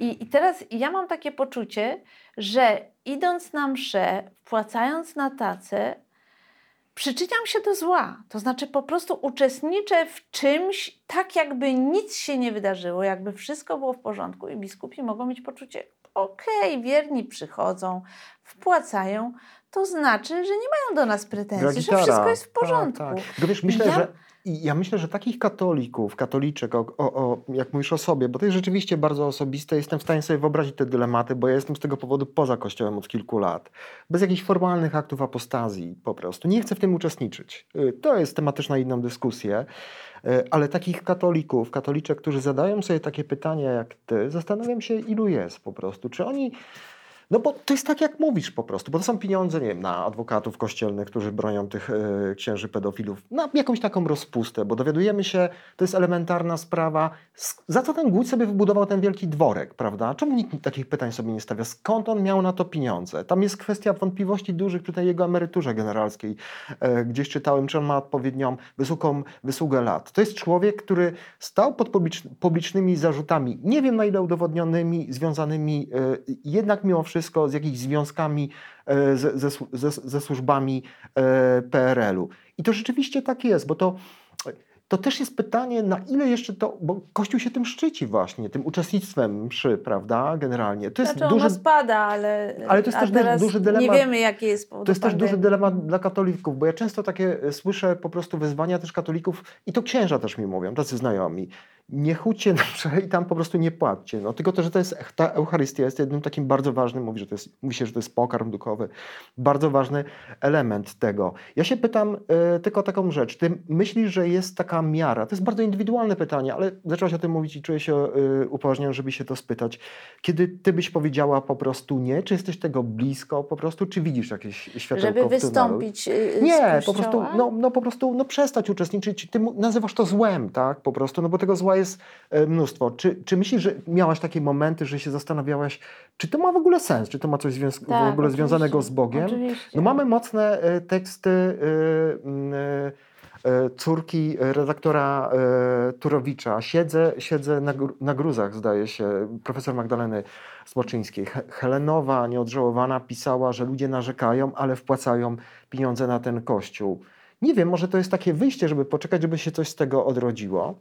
S3: I, I teraz ja mam takie poczucie, że idąc na mszę, wpłacając na tacę, przyczyniam się do zła. To znaczy po prostu uczestniczę w czymś tak, jakby nic się nie wydarzyło, jakby wszystko było w porządku i biskupi mogą mieć poczucie, okej, wierni przychodzą, wpłacają, to znaczy, że nie mają do nas pretensji, że wszystko jest w
S2: Tak,
S3: porządku.
S2: Tak, Tylko wiesz, myślę,
S3: Ja-
S2: że i ja myślę, że takich katolików, katoliczek, o, o, o, jak mówisz o sobie, bo to jest rzeczywiście bardzo osobiste, jestem w stanie sobie wyobrazić te dylematy, bo ja jestem z tego powodu poza Kościołem od kilku lat. Bez jakichś formalnych aktów apostazji po prostu. Nie chcę w tym uczestniczyć. Y, To jest tematyczna na inną dyskusję. Y, Ale takich katolików, katoliczek, którzy zadają sobie takie pytania jak ty, zastanawiam się, ilu jest po prostu. Czy oni no bo to jest tak, jak mówisz po prostu, bo to są pieniądze, nie wiem, na adwokatów kościelnych, którzy bronią tych e, księży pedofilów, na jakąś taką rozpustę, bo dowiadujemy się, to jest elementarna sprawa, za co ten Głódź sobie wybudował ten wielki dworek, prawda? Czemu nikt takich pytań sobie nie stawia? Skąd on miał na to pieniądze? Tam jest kwestia wątpliwości dużych przy tej jego emeryturze generalskiej. E, gdzieś czytałem, czy on ma odpowiednią wysoką wysługę lat. To jest człowiek, który stał pod publicz, publicznymi zarzutami, nie wiem na ile udowodnionymi, związanymi e, jednak mimo wszystko z jakimiś związkami e, ze, ze, ze, ze służbami e, PRL-u. I to rzeczywiście tak jest, bo to, to też jest pytanie, na ile jeszcze to, bo Kościół się tym szczyci właśnie, tym uczestnictwem mszy, prawda, generalnie. To jest
S3: Znaczy
S2: duży,
S3: spada, ale,
S2: Ale to jest też duży dylemat.
S3: nie wiemy, jaki jest powód
S2: to jest też duży dylemat dla katolików, bo ja często takie e, słyszę po prostu wyzwania też katolików i to księża też mi mówią, tacy znajomi. Nie chudźcie [LAUGHS] na mszę i tam po prostu nie płaccie. No, tylko to, że to jest, ta Eucharystia jest jednym takim bardzo ważnym, mówi, że to jest, mówi się, że to jest pokarm duchowy, bardzo ważny element tego. Ja się pytam e, tylko o taką rzecz. Ty myślisz, że jest taka miara? To jest bardzo indywidualne pytanie, ale zaczęłaś o tym mówić i czuję się e, upoważniony, żeby się to spytać. Kiedy ty byś powiedziała po prostu nie? Czy jesteś tego blisko po prostu? Czy widzisz jakieś światełko
S3: Żeby wystąpić y, z
S2: Nie, po prostu, no, no po prostu no przestać uczestniczyć. Ty nazywasz to złem, tak? Po prostu, no bo tego zła jest e, mnóstwo. Czy, czy myślisz, że miałaś takie momenty, że się zastanawiałaś, czy to ma w ogóle sens? Czy to ma coś związ- w
S3: Tak,
S2: ogóle
S3: oczywiście,
S2: związanego z Bogiem?
S3: Oczywiście.
S2: No mamy mocne e, teksty e, córki redaktora Turowicza. Siedzę, siedzę na, gru- na gruzach, zdaje się, profesor Magdaleny Smoczyńskiej. He- Helenowa, nieodżałowana, pisała, że ludzie narzekają, ale wpłacają pieniądze na ten kościół. Nie wiem, może to jest takie wyjście, żeby poczekać, żeby się coś z tego odrodziło.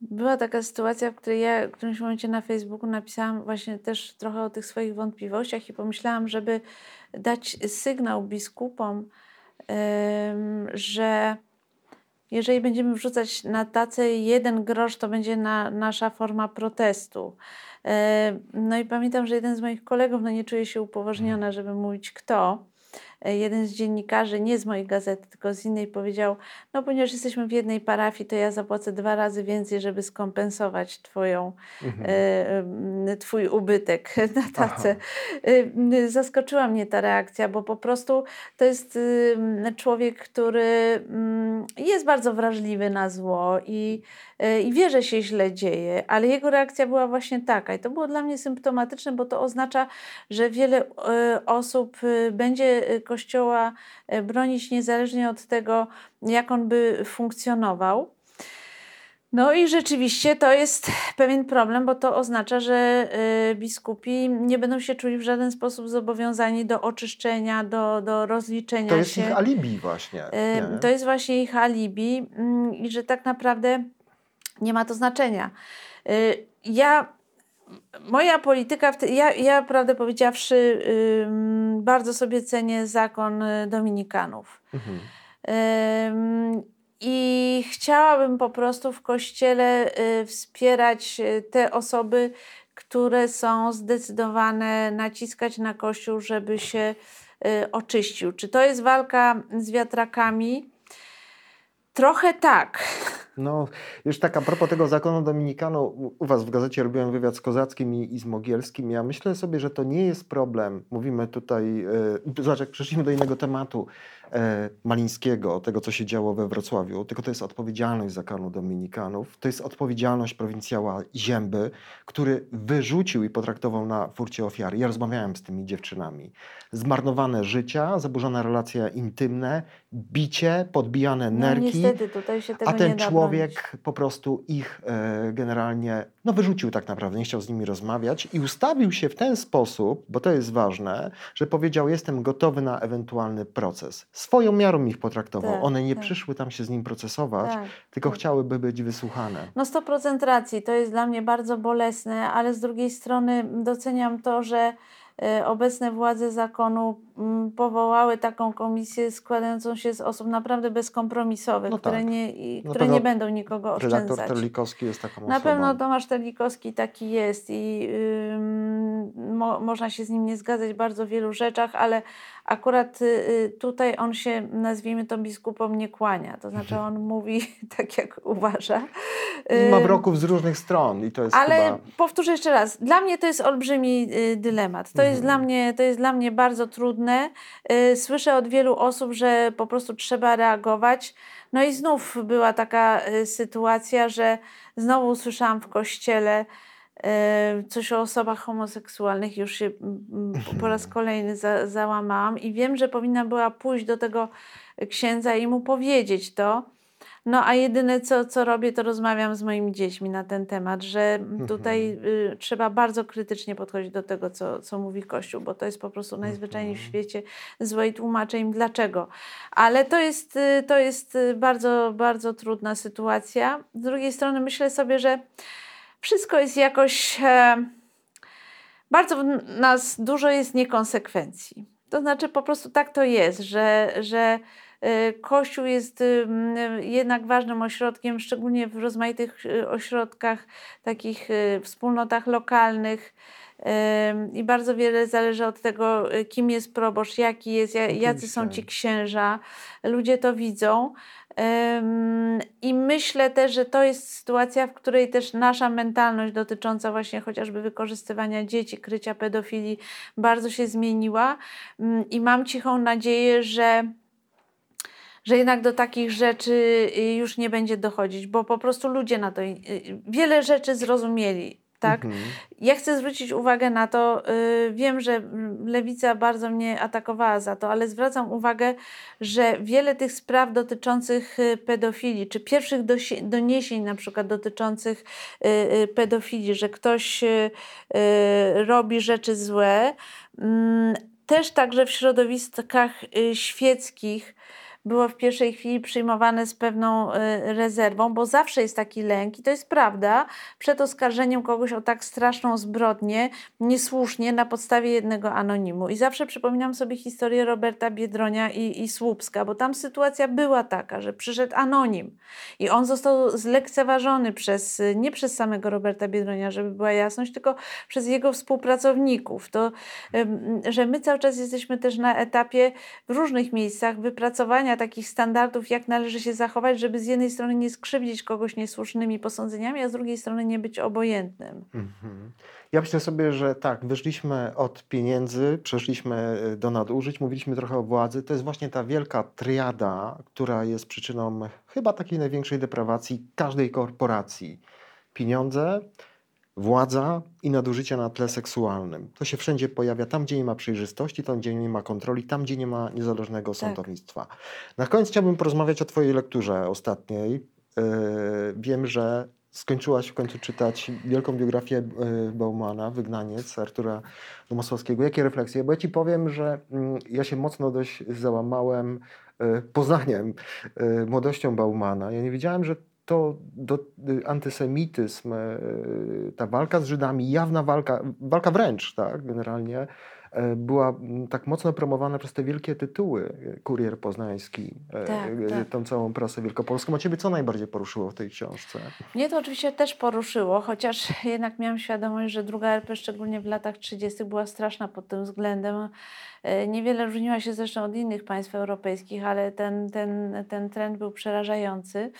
S3: Była taka sytuacja, w której ja w którymś momencie na Facebooku napisałam właśnie też trochę o tych swoich wątpliwościach i pomyślałam, żeby dać sygnał biskupom, że jeżeli będziemy wrzucać na tacę jeden grosz, to będzie na, nasza forma protestu. Em, No i pamiętam, że jeden z moich kolegów, no nie czuję się upoważniona, żeby mówić kto, e, jeden z dziennikarzy, nie z mojej gazety, tylko z innej, powiedział: No, ponieważ jesteśmy w jednej parafii, to ja zapłacę dwa razy więcej, żeby skompensować twoją,
S2: Mhm.
S3: e, m, Twój ubytek [LAUGHS] na tacę. E, m, Zaskoczyła mnie ta reakcja, bo po prostu to jest y, człowiek, który mm, jest bardzo wrażliwy na zło i, e, i wie, że się źle dzieje, ale jego reakcja była właśnie taka. I to było dla mnie symptomatyczne, bo to oznacza, że wiele e, osób e, będzie e, Kościoła e, bronić niezależnie od tego, jak on by funkcjonował. No i rzeczywiście to jest pewien problem, bo to oznacza, że y, biskupi nie będą się czuli w żaden sposób zobowiązani do oczyszczenia, do, do rozliczenia
S2: To jest
S3: się.
S2: ich alibi właśnie.
S3: Ym,
S2: nie?
S3: To jest właśnie ich alibi mm, i że tak naprawdę nie ma to znaczenia. Ja, moja polityka, ja, ja prawdę powiedziawszy, bardzo sobie cenię zakon y, Dominikanów.
S2: Mhm.
S3: I chciałabym po prostu w kościele y, wspierać y, te osoby, które są zdecydowane naciskać na kościół, żeby się oczyścił. Czy to jest walka z wiatrakami? Trochę tak.
S2: No, już tak a propos tego zakonu Dominikanu, u was w gazecie robiłem wywiad z Kozackim i, i z Mogielskim. Ja myślę sobie, że to nie jest problem. Mówimy tutaj, e, zobacz, jak przeszliśmy do innego tematu e, Malińskiego, tego, co się działo we Wrocławiu, tylko to jest odpowiedzialność zakonu Dominikanów. To jest odpowiedzialność prowincjała Zięby, który wyrzucił i potraktował na furcie ofiary. Ja rozmawiałem z tymi dziewczynami. Zmarnowane życia, zaburzone relacje intymne, bicie, podbijane
S3: No
S2: nerki.
S3: niestety tutaj się tego
S2: A ten
S3: nie
S2: człowiek po prostu ich e, generalnie no, wyrzucił tak naprawdę, nie chciał z nimi rozmawiać i ustawił się w ten sposób, bo to jest ważne, że powiedział: Jestem gotowy na ewentualny proces. Swoją miarą ich potraktował.
S3: Tak,
S2: One nie
S3: tak.
S2: przyszły tam się z nim procesować,
S3: Tak,
S2: tylko
S3: tak.
S2: chciałyby być wysłuchane.
S3: No 100% racji, to jest dla mnie bardzo bolesne, ale z drugiej strony doceniam to, że obecne władze zakonu mm, powołały taką komisję składającą się z osób naprawdę bezkompromisowych,
S2: No
S3: które,
S2: tak.
S3: nie,
S2: Na
S3: które nie będą nikogo
S2: Redaktor
S3: oszczędzać.
S2: Terlikowski jest taką
S3: Na
S2: osobą.
S3: pewno Tomasz Terlikowski taki jest i mo, można się z nim nie zgadzać w bardzo wielu rzeczach, ale akurat y, y, tutaj on się, nazwijmy to biskupom, nie kłania. To znaczy on [LAUGHS] mówi [LAUGHS] tak, jak uważa.
S2: I ma
S3: Ym,
S2: wroków z różnych stron i to jest
S3: ale
S2: chyba...
S3: powtórzę jeszcze raz, dla mnie to jest olbrzymi y, dylemat. To, jest
S2: Mhm.
S3: dla mnie, to jest dla mnie bardzo trudne. Y, Słyszę od wielu osób, że po prostu trzeba reagować. No i znów była taka y, sytuacja, że znowu usłyszałam w kościele y, coś o osobach homoseksualnych. Już się mm, po raz kolejny za, załamałam i wiem, że powinna była pójść do tego księdza i mu powiedzieć to. No a jedyne co, co robię, to rozmawiam z moimi dziećmi na ten temat, że tutaj y, trzeba bardzo krytycznie podchodzić do tego, co, co mówi Kościół, bo to jest po prostu najzwyczajniej w
S2: Mhm.
S3: świecie złe i tłumaczę im dlaczego. Ale to jest, y, to jest bardzo, bardzo trudna sytuacja. Z drugiej strony myślę sobie, że wszystko jest jakoś... E, bardzo w nas dużo jest niekonsekwencji. To znaczy po prostu tak to jest, że, że y, Kościół jest jednak ważnym ośrodkiem, szczególnie w rozmaitych y, ośrodkach, takich y, wspólnotach lokalnych. I bardzo wiele zależy od tego, kim jest proboszcz, jaki jest, ja- jacy są ci księża. Ludzie to widzą. I myślę też, że to jest sytuacja, w której też nasza mentalność dotycząca właśnie chociażby wykorzystywania dzieci, krycia pedofilii bardzo się zmieniła. I mam cichą nadzieję, że że jednak do takich rzeczy y, już nie będzie dochodzić, bo po prostu ludzie na to y, wiele rzeczy zrozumieli. Tak?
S2: Mhm.
S3: Ja chcę zwrócić uwagę na to, y, wiem, że lewica bardzo mnie atakowała za to, ale zwracam uwagę, że wiele tych spraw dotyczących y, pedofilii, czy pierwszych doniesień na przykład dotyczących y, pedofilii, że ktoś robi rzeczy złe, mm, też także w środowiskach świeckich było w pierwszej chwili przyjmowane z pewną y, rezerwą, bo zawsze jest taki lęk i to jest prawda, przed oskarżeniem kogoś o tak straszną zbrodnię, niesłusznie, na podstawie jednego anonimu. I zawsze przypominam sobie historię Roberta Biedronia i, i Słupska, bo tam sytuacja była taka, że przyszedł anonim i on został zlekceważony przez, nie przez samego Roberta Biedronia, żeby była jasność, tylko przez jego współpracowników. To, że my cały czas jesteśmy też na etapie w różnych miejscach wypracowania takich standardów, jak należy się zachować, żeby z jednej strony nie skrzywdzić kogoś niesłusznymi posądzeniami, a z drugiej strony nie być obojętnym.
S2: Mhm. Ja myślę sobie, że tak, wyszliśmy od pieniędzy, przeszliśmy y, do nadużyć, mówiliśmy trochę o władzy. To jest właśnie ta wielka triada, która jest przyczyną chyba takiej największej deprawacji każdej korporacji. Pieniądze, władza i nadużycia na tle seksualnym. To się wszędzie pojawia, tam gdzie nie ma przejrzystości, tam gdzie nie ma kontroli, tam gdzie nie ma niezależnego sądownictwa. Na koniec chciałbym porozmawiać o Twojej lekturze ostatniej. Yy, wiem, że skończyłaś w końcu czytać wielką biografię yy, Baumana, Wygnaniec, Artura Domosławskiego. Jakie refleksje? Bo ja Ci powiem, że mm, ja się mocno dość załamałem yy, poznaniem, młodością Baumana. Ja nie wiedziałem, że to do, y, antysemityzm, y, ta walka z Żydami, jawna walka, walka wręcz, tak, generalnie, e, była tak mocno promowana przez te wielkie tytuły, Kurier Poznański, tak, tak. tą całą prasę wielkopolską. A Ciebie co najbardziej poruszyło w tej książce?
S3: Mnie to oczywiście też poruszyło, chociaż [LAUGHS] jednak miałam świadomość, że druga RP, szczególnie w latach 30., była straszna pod tym względem. E, niewiele różniła się zresztą od innych państw europejskich, ale ten, ten, ten trend był przerażający.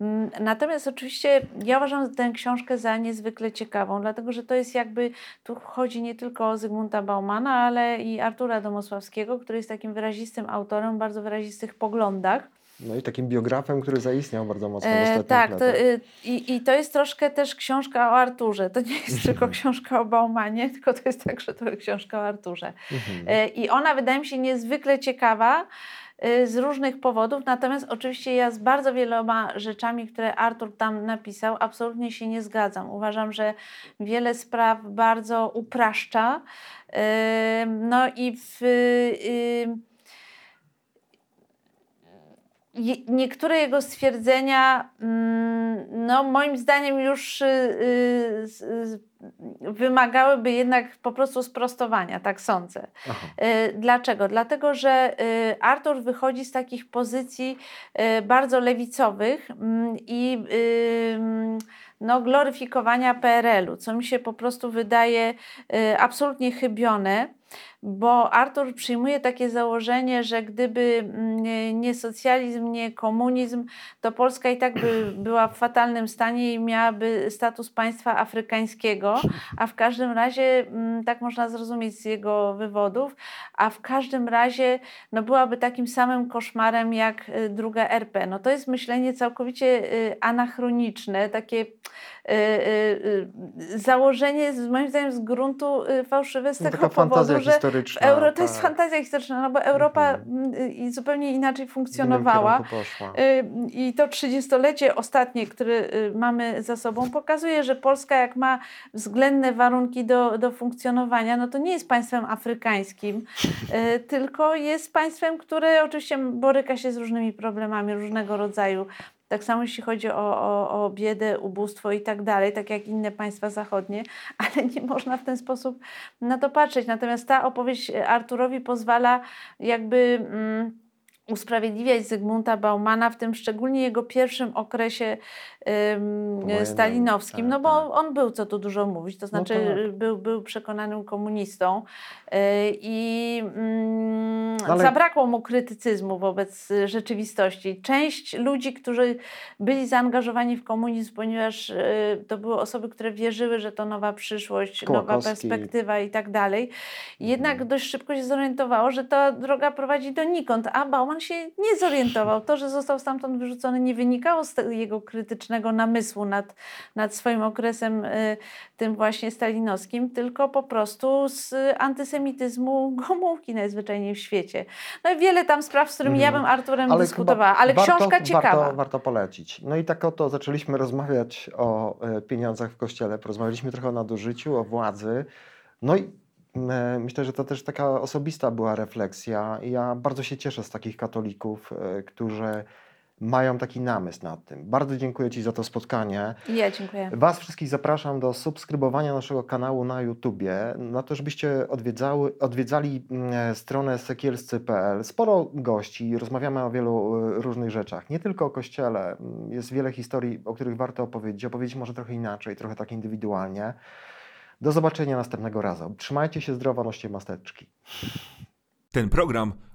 S3: Mm, natomiast oczywiście ja uważam tę książkę za niezwykle ciekawą, dlatego że to jest jakby, tu chodzi nie tylko o Zygmunta Baumana, ale i Artura Domosławskiego, który jest takim wyrazistym autorem, bardzo wyrazistych poglądach.
S2: No i takim biografem, który zaistniał bardzo mocno w e, ostatnich
S3: Tak,
S2: latach.
S3: To, y, i, i to jest troszkę też książka o Arturze. To nie jest [LAUGHS] tylko książka o Baumanie, tylko to jest także to książka o Arturze. Mhm. E, I ona wydaje mi się niezwykle ciekawa y, z różnych powodów, natomiast oczywiście ja z bardzo wieloma rzeczami, które Artur tam napisał, absolutnie się nie zgadzam. Uważam, że wiele spraw bardzo upraszcza. Y, no i w niektóre jego stwierdzenia, mm, no moim zdaniem już y, y, wymagałyby jednak po prostu sprostowania, tak sądzę. Aha. Y, dlaczego? Dlatego, że Artur wychodzi z takich pozycji bardzo lewicowych mm, i no, gloryfikowania PRL-u, co mi się po prostu wydaje absolutnie chybione bo Artur przyjmuje takie założenie, że gdyby mm, nie socjalizm, nie komunizm, to Polska i tak by [CLEARS THROAT] była w fatalnym stanie i miałaby status państwa afrykańskiego, a w każdym razie, mm, tak można zrozumieć z jego wywodów, a w każdym razie no, byłaby takim samym koszmarem jak y, druga RP. No to jest myślenie całkowicie y, anachroniczne, takie Y, y, y, założenie moim zdaniem z gruntu fałszywe z no, tego powodu, że Euro, to jest tak. fantazja historyczna, no bo Europa mhm. zupełnie inaczej funkcjonowała i to trzydziestolecie ostatnie, które mamy za sobą pokazuje, że Polska jak ma względne warunki do, do funkcjonowania, no to nie jest państwem afrykańskim, tylko jest państwem, które oczywiście boryka się z różnymi problemami różnego rodzaju tak samo jeśli chodzi o, o, o biedę, ubóstwo i tak dalej, tak jak inne państwa zachodnie, [LAUGHS] ale nie można w ten sposób na to patrzeć. Natomiast ta opowieść Arturowi pozwala jakby. Mm, usprawiedliwiać Zygmunta Baumana w tym szczególnie jego pierwszym okresie stalinowskim, tak, no bo tak. on był, co tu dużo mówić, to no znaczy no tak. był, był przekonanym komunistą yy, i um, Ale... zabrakło mu krytycyzmu wobec rzeczywistości. Część ludzi, którzy byli zaangażowani w komunizm, ponieważ yy, to były osoby, które wierzyły, że to nowa przyszłość, Kołakowski. nowa perspektywa i tak dalej, jednak mhm. dość szybko się zorientowało, że ta droga prowadzi donikąd, a Bauman się nie zorientował. To, że został stamtąd wyrzucony, nie wynikało z jego krytycznego namysłu nad, nad swoim okresem y, tym właśnie stalinowskim, tylko po prostu z antysemityzmu [LAUGHS] Gomułki najzwyczajniej w świecie. No i wiele tam spraw, z którymi ja bym Arturem ale dyskutowała, ale warto, książka ciekawa.
S2: Warto, warto polecić. No i tak oto zaczęliśmy rozmawiać o e, pieniądzach w Kościele, porozmawialiśmy trochę o nadużyciu, o władzy. No i Myślę, że to też taka osobista była refleksja. Ja bardzo się cieszę z takich katolików, e, którzy mają taki namysł nad tym. Bardzo dziękuję Ci za to spotkanie.
S3: Ja dziękuję.
S2: Was wszystkich zapraszam do subskrybowania naszego kanału na YouTubie, na to, żebyście odwiedzały, odwiedzali stronę sekielscy.pl. Sporo gości, rozmawiamy o wielu e, różnych rzeczach, nie tylko o Kościele. Jest wiele historii, o których warto opowiedzieć, opowiedzieć może trochę inaczej, trochę tak indywidualnie. Do zobaczenia następnego razu. Trzymajcie się zdrowo, noście masteczki.
S1: Ten program